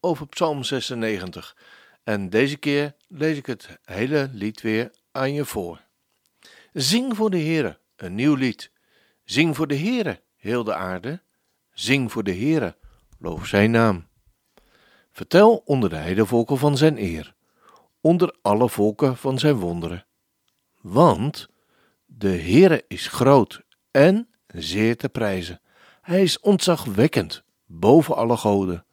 over Psalm 96. En deze keer lees ik het hele lied weer aan je voor. Zing voor de Heere, een nieuw lied. Zing voor de Heere, heel de aarde. Zing voor de Heere, loof zijn naam. Vertel onder de heidevolken van zijn eer, onder alle volken van zijn wonderen. Want de Heere is groot en zeer te prijzen. Hij is ontzagwekkend boven alle goden.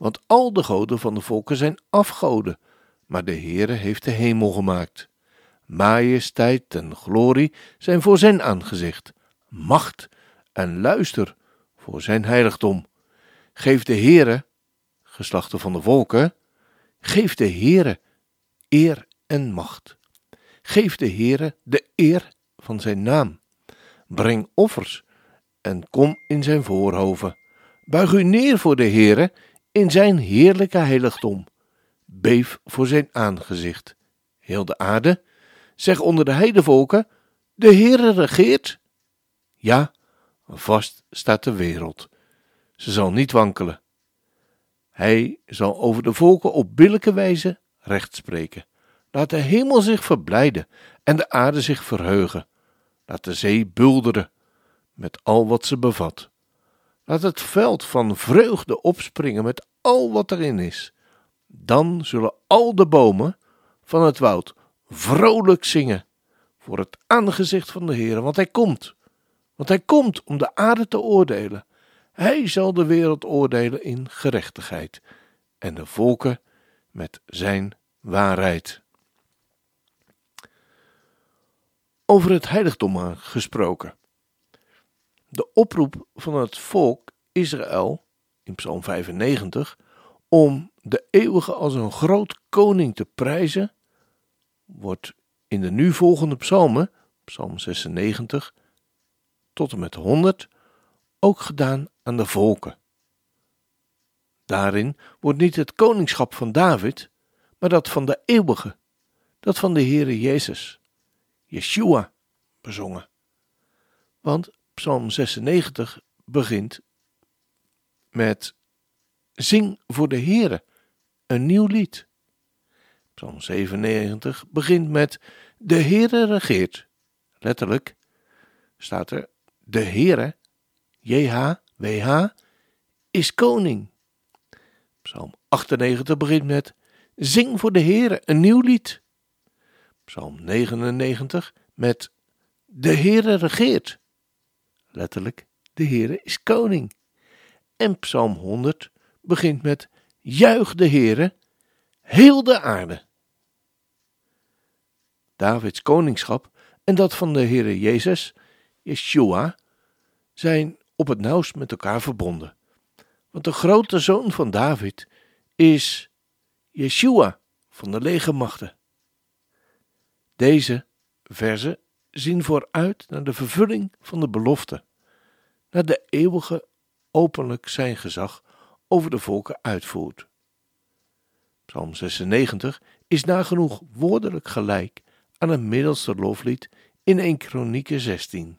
Want al de goden van de volken zijn afgoden, maar de Heere heeft de hemel gemaakt. Majesteit en glorie zijn voor zijn aangezicht, macht en luister voor zijn heiligdom. Geef de Heere, geslachten van de volken, geef de Heere eer en macht. Geef de Heere de eer van zijn naam. Breng offers en kom in zijn voorhoven. Buig u neer voor de Heere in zijn heerlijke heiligdom. Beef voor zijn aangezicht. Heel de aarde, zeg onder de heidevolken, de Heere regeert. Ja, vast staat de wereld. Ze zal niet wankelen. Hij zal over de volken op billijke wijze recht spreken. Laat de hemel zich verblijden en de aarde zich verheugen. Laat de zee bulderen met al wat ze bevat. Laat het veld van vreugde opspringen met al wat erin is. Dan zullen al de bomen van het woud vrolijk zingen voor het aangezicht van de Heer, want hij komt. Want hij komt om de aarde te oordelen. Hij zal de wereld oordelen in gerechtigheid en de volken met zijn waarheid. Over het heiligdom gesproken. De oproep van het volk Israël in Psalm 95 om de eeuwige als een groot koning te prijzen, wordt in de nu volgende psalmen, Psalm 96 tot en met 100, ook gedaan aan de volken. Daarin wordt niet het koningschap van David, maar dat van de eeuwige, dat van de Heere Jezus, Yeshua, bezongen. Want Psalm 96 begint met Zing voor de Heere, een nieuw lied. Psalm 97 begint met De Heere regeert. Letterlijk staat er De Heere, JHWH, is koning. Psalm 98 begint met Zing voor de Heere, een nieuw lied. Psalm 99 met De Heere regeert. Letterlijk, de Heere is koning. En Psalm 100 begint met Juich de Heere, heel de aarde. Davids koningschap en dat van de Heere Jezus, Yeshua, zijn op het nauwst met elkaar verbonden. Want de grote zoon van David is Yeshua van de legermachten. Deze verzen zien vooruit naar de vervulling van de belofte, naar de eeuwige openlijk zijn gezag over de volken uitvoert. Psalm 96 is nagenoeg woordelijk gelijk aan het middelste loflied in 1 Kronieken 16.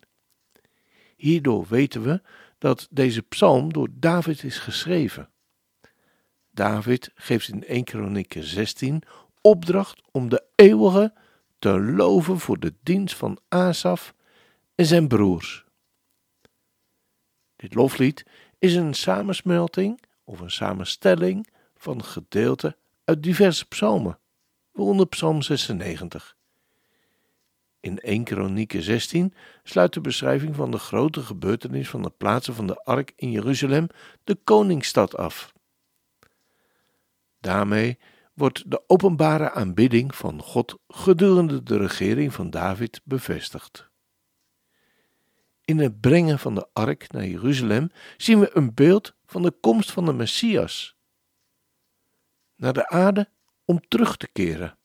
Hierdoor weten we dat deze psalm door David is geschreven. David geeft in 1 Kronieken 16 opdracht om de eeuwige te loven voor de dienst van Asaf en zijn broers. Dit loflied is een samensmelting of een samenstelling van gedeelten uit diverse psalmen, waaronder Psalm 96. In 1 Kronieken 16 sluit de beschrijving van de grote gebeurtenis van de plaatsen van de ark in Jeruzalem de koningsstad af. Daarmee wordt de openbare aanbidding van God gedurende de regering van David bevestigd. In het brengen van de ark naar Jeruzalem zien we een beeld van de komst van de Messias. naar de aarde om terug te keren.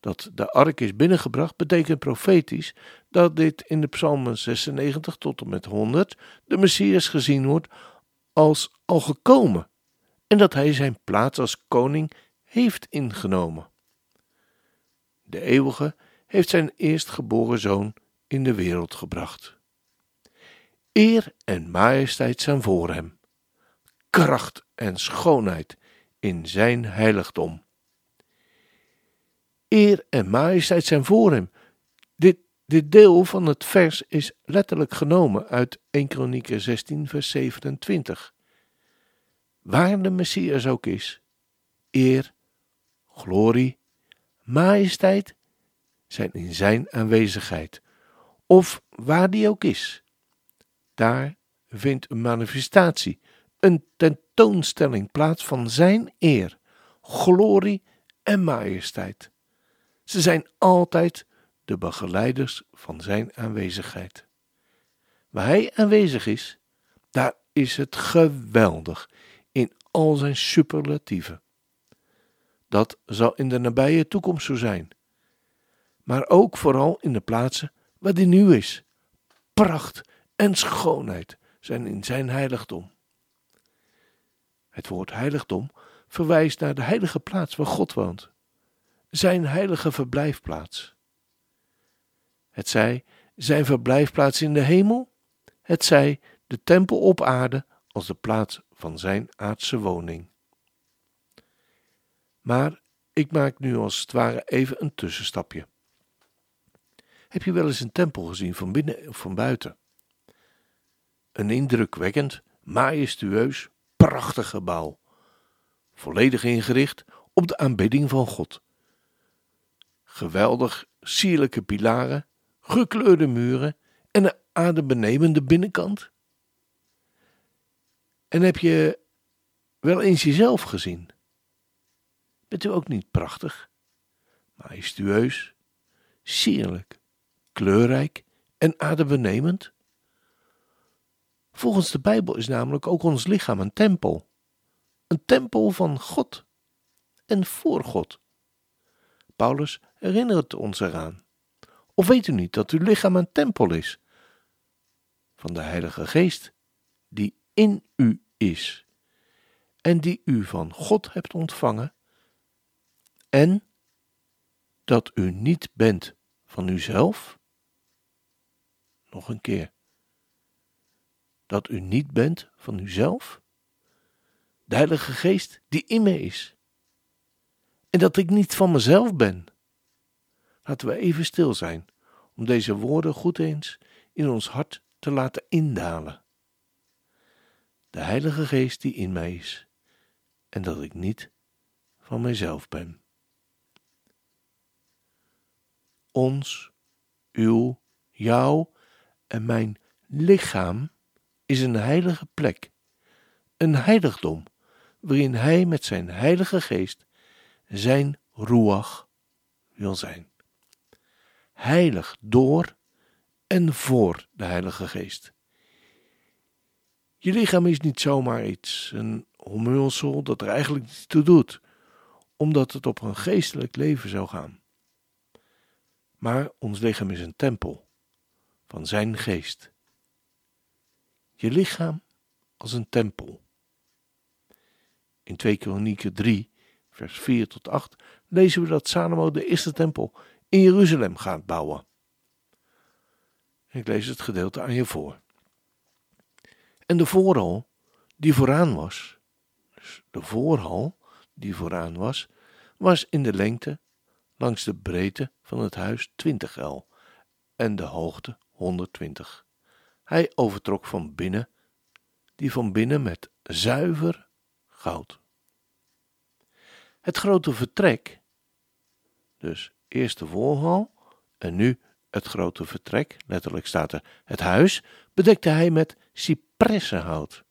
Dat de ark is binnengebracht betekent profetisch dat dit in de psalmen 96 tot en met 100 de Messias gezien wordt als al gekomen en dat hij zijn plaats als koning heeft ingenomen. De eeuwige heeft zijn eerstgeboren zoon in de wereld gebracht. Eer en majesteit zijn voor hem, kracht en schoonheid in zijn heiligdom. Eer en majesteit zijn voor hem. Dit, dit deel van het vers is letterlijk genomen uit 1 Kronieken 16 vers 27. Waar de Messias ook is, eer, glorie, majesteit zijn in zijn aanwezigheid, of waar die ook is. Daar vindt een manifestatie, een tentoonstelling plaats van zijn eer, glorie en majesteit. Ze zijn altijd de begeleiders van zijn aanwezigheid. Waar hij aanwezig is, daar is het geweldig in al zijn superlatieven. Dat zal in de nabije toekomst zo zijn, maar ook vooral in de plaatsen waar hij nu is. Pracht en schoonheid zijn in zijn heiligdom. Het woord heiligdom verwijst naar de heilige plaats waar God woont, zijn heilige verblijfplaats. Het zij zijn verblijfplaats in de hemel, het zij de tempel op aarde als de plaats van zijn aardse woning. Maar ik maak nu als het ware even een tussenstapje. Heb je wel eens een tempel gezien van binnen of van buiten? Een indrukwekkend, majestueus, prachtig gebouw, volledig ingericht op de aanbidding van God. Geweldig sierlijke pilaren, gekleurde muren en een adembenemende binnenkant. En heb je wel eens jezelf gezien? Bent u ook niet prachtig, majestueus, sierlijk, kleurrijk en adembenemend? Volgens de Bijbel is namelijk ook ons lichaam een tempel. Een tempel van God en voor God. Paulus herinnert ons eraan. Of weet u niet dat uw lichaam een tempel is van de Heilige Geest, die in u is en die u van God hebt ontvangen, en dat u niet bent van uzelf? Nog een keer dat u niet bent van uzelf? De Heilige Geest die in me is. En dat ik niet van mezelf ben. Laten we even stil zijn om deze woorden goed eens in ons hart te laten indalen. De Heilige Geest die in mij is en dat ik niet van mijzelf ben. Ons, uw, jou en mijn lichaam is een heilige plek, een heiligdom, waarin Hij met zijn heilige geest zijn ruach wil zijn. Heilig door en voor de Heilige Geest. Je lichaam is niet zomaar iets, een omhulsel dat er eigenlijk niets toe doet, omdat het op een geestelijk leven zou gaan. Maar ons lichaam is een tempel van Zijn geest je lichaam als een tempel. In 2 Kronieken 3, vers 4 tot 8 lezen we dat Salomo de eerste tempel in Jeruzalem gaat bouwen. Ik lees het gedeelte aan je voor. En de voorhal die vooraan was, dus de voorhal die vooraan was, was in de lengte langs de breedte van het huis 20 el en de hoogte 120. Hij overtrok van binnen, die van binnen met zuiver goud. Het grote vertrek, dus eerst de voorhal en nu het grote vertrek, letterlijk staat er het huis, bedekte hij met cipressenhout.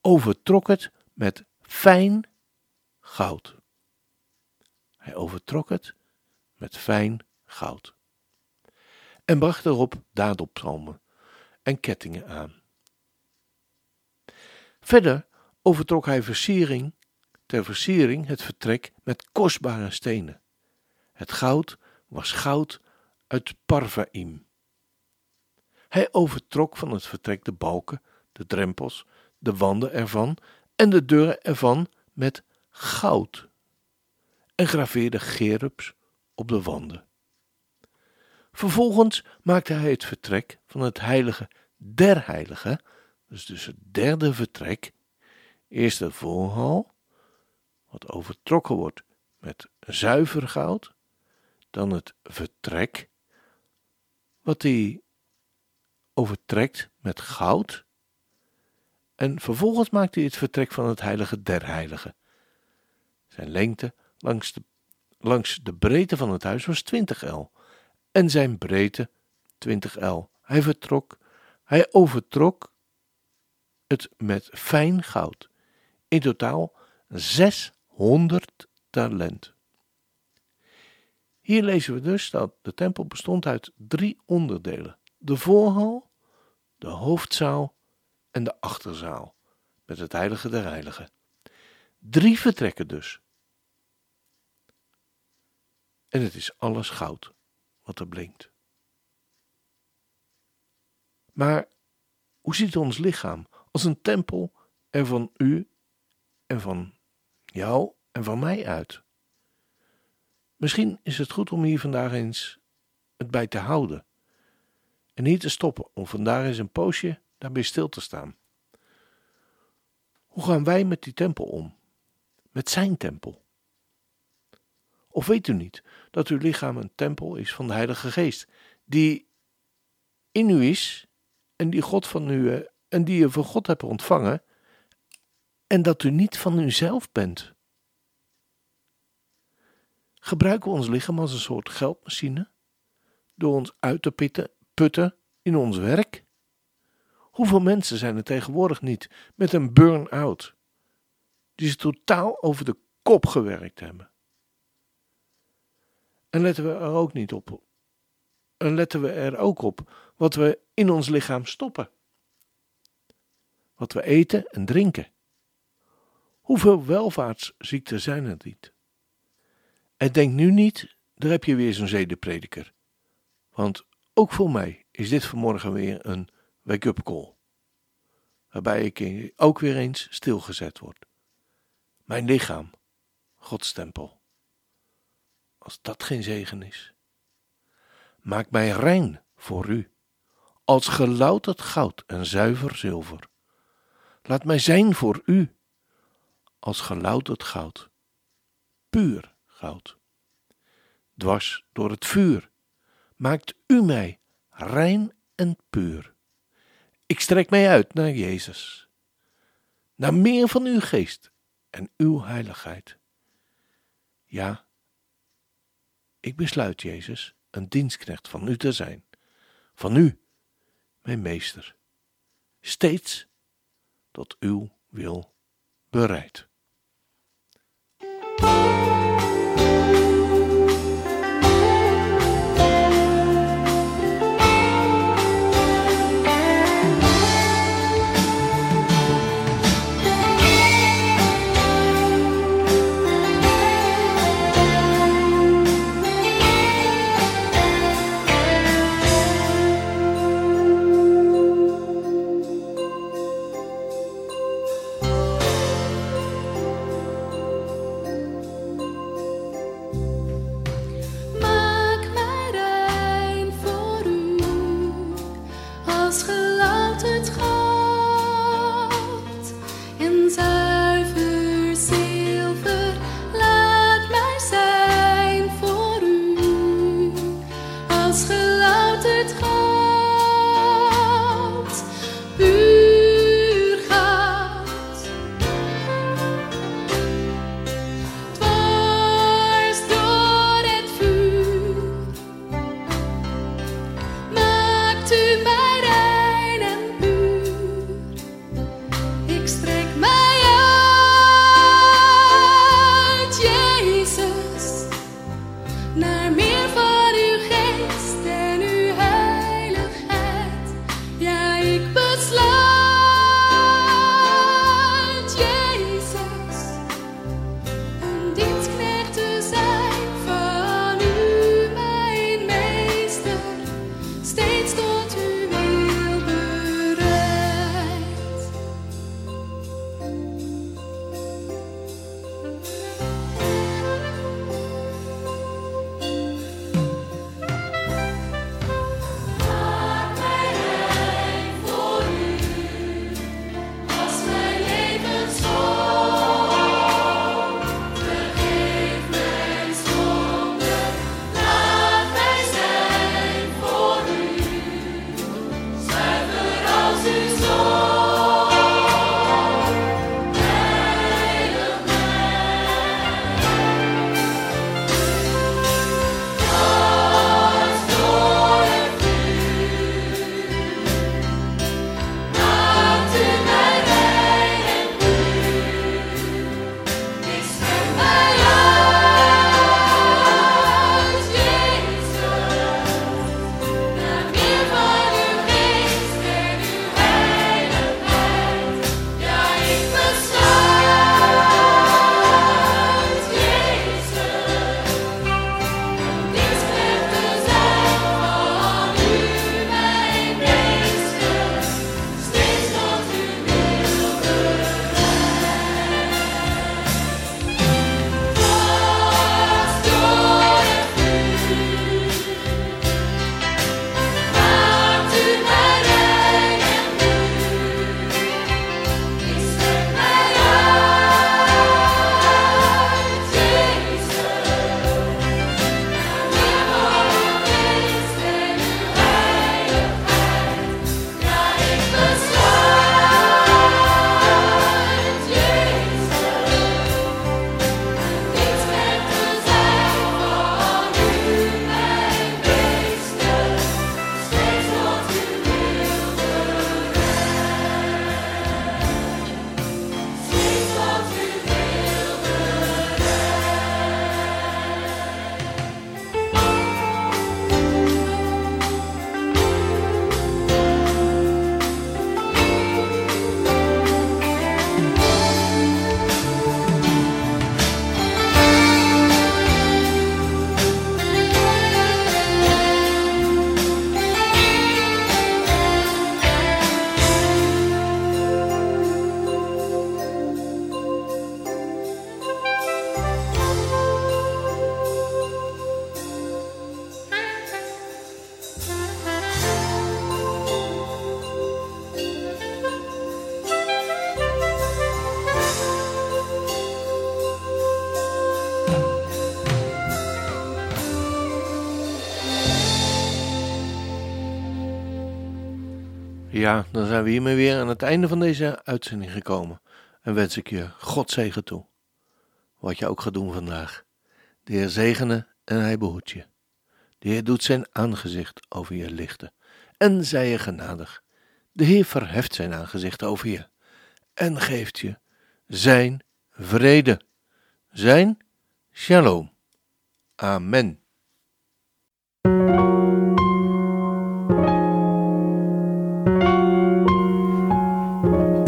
Overtrok het met fijn goud. Hij overtrok het met fijn goud. En bracht erop daadopzalmen en kettingen aan. Verder overtrok hij versiering ter versiering het vertrek met kostbare stenen. Het goud was goud uit Parvaim. Hij overtrok van het vertrek de balken, de drempels, de wanden ervan en de deuren ervan met goud en graveerde gerubs op de wanden. Vervolgens maakte hij het vertrek van het heilige der heiligen, dus, dus het derde vertrek, eerst de voorhal, wat overtrokken wordt met zuiver goud, dan het vertrek, wat hij overtrekt met goud, en vervolgens maakt hij het vertrek van het heilige der heiligen. Zijn lengte langs de, langs de breedte van het huis was 20 el en zijn breedte 20 el. Hij vertrok, hij overtrok het met fijn goud. In totaal 600 talent. Hier lezen we dus dat de tempel bestond uit drie onderdelen: de voorhal, de hoofdzaal en de achterzaal, met het heilige der heiligen. Drie vertrekken dus. En het is alles goud wat er blinkt. Maar hoe ziet ons lichaam als een tempel er van u en van jou en van mij uit? Misschien is het goed om hier vandaag eens het bij te houden en niet te stoppen om vandaag eens een poosje daarbij stil te staan. Hoe gaan wij met die tempel om? Met zijn tempel? Of weet u niet dat uw lichaam een tempel is van de Heilige Geest, die in u is en die God van u en die je van God hebt ontvangen, en dat u niet van uzelf bent? Gebruiken we ons lichaam als een soort geldmachine door ons uit te pitten, putten in ons werk? Hoeveel mensen zijn er tegenwoordig niet met een burn-out, die ze totaal over de kop gewerkt hebben? En letten we er ook niet op. En letten we er ook op wat we in ons lichaam stoppen. Wat we eten en drinken. Hoeveel welvaartsziekten zijn er niet? En denk nu niet, daar heb je weer zo'n zedeprediker. Want ook voor mij is dit vanmorgen weer een wake-up call. Waarbij ik ook weer eens stilgezet word. Mijn lichaam, Gods tempel als dat geen zegen is. Maak mij rein voor u, als gelouterd goud en zuiver zilver. Laat mij zijn voor u, als gelouterd goud, puur goud. Dwars door het vuur maakt u mij rein en puur. Ik strek mij uit naar Jezus, naar meer van uw geest en uw heiligheid. Ja, ik besluit, Jezus, een dienstknecht van u te zijn, van u, mijn meester, steeds tot uw wil bereid. Ik Ja, dan zijn we hiermee weer aan het einde van deze uitzending gekomen. En wens ik je God zegen toe. Wat je ook gaat doen vandaag. De Heer zegene en hij behoedt je. De Heer doet zijn aangezicht over je lichten. En zij je genadig. De Heer verheft zijn aangezicht over je. En geeft je zijn vrede. Zijn shalom. Amen.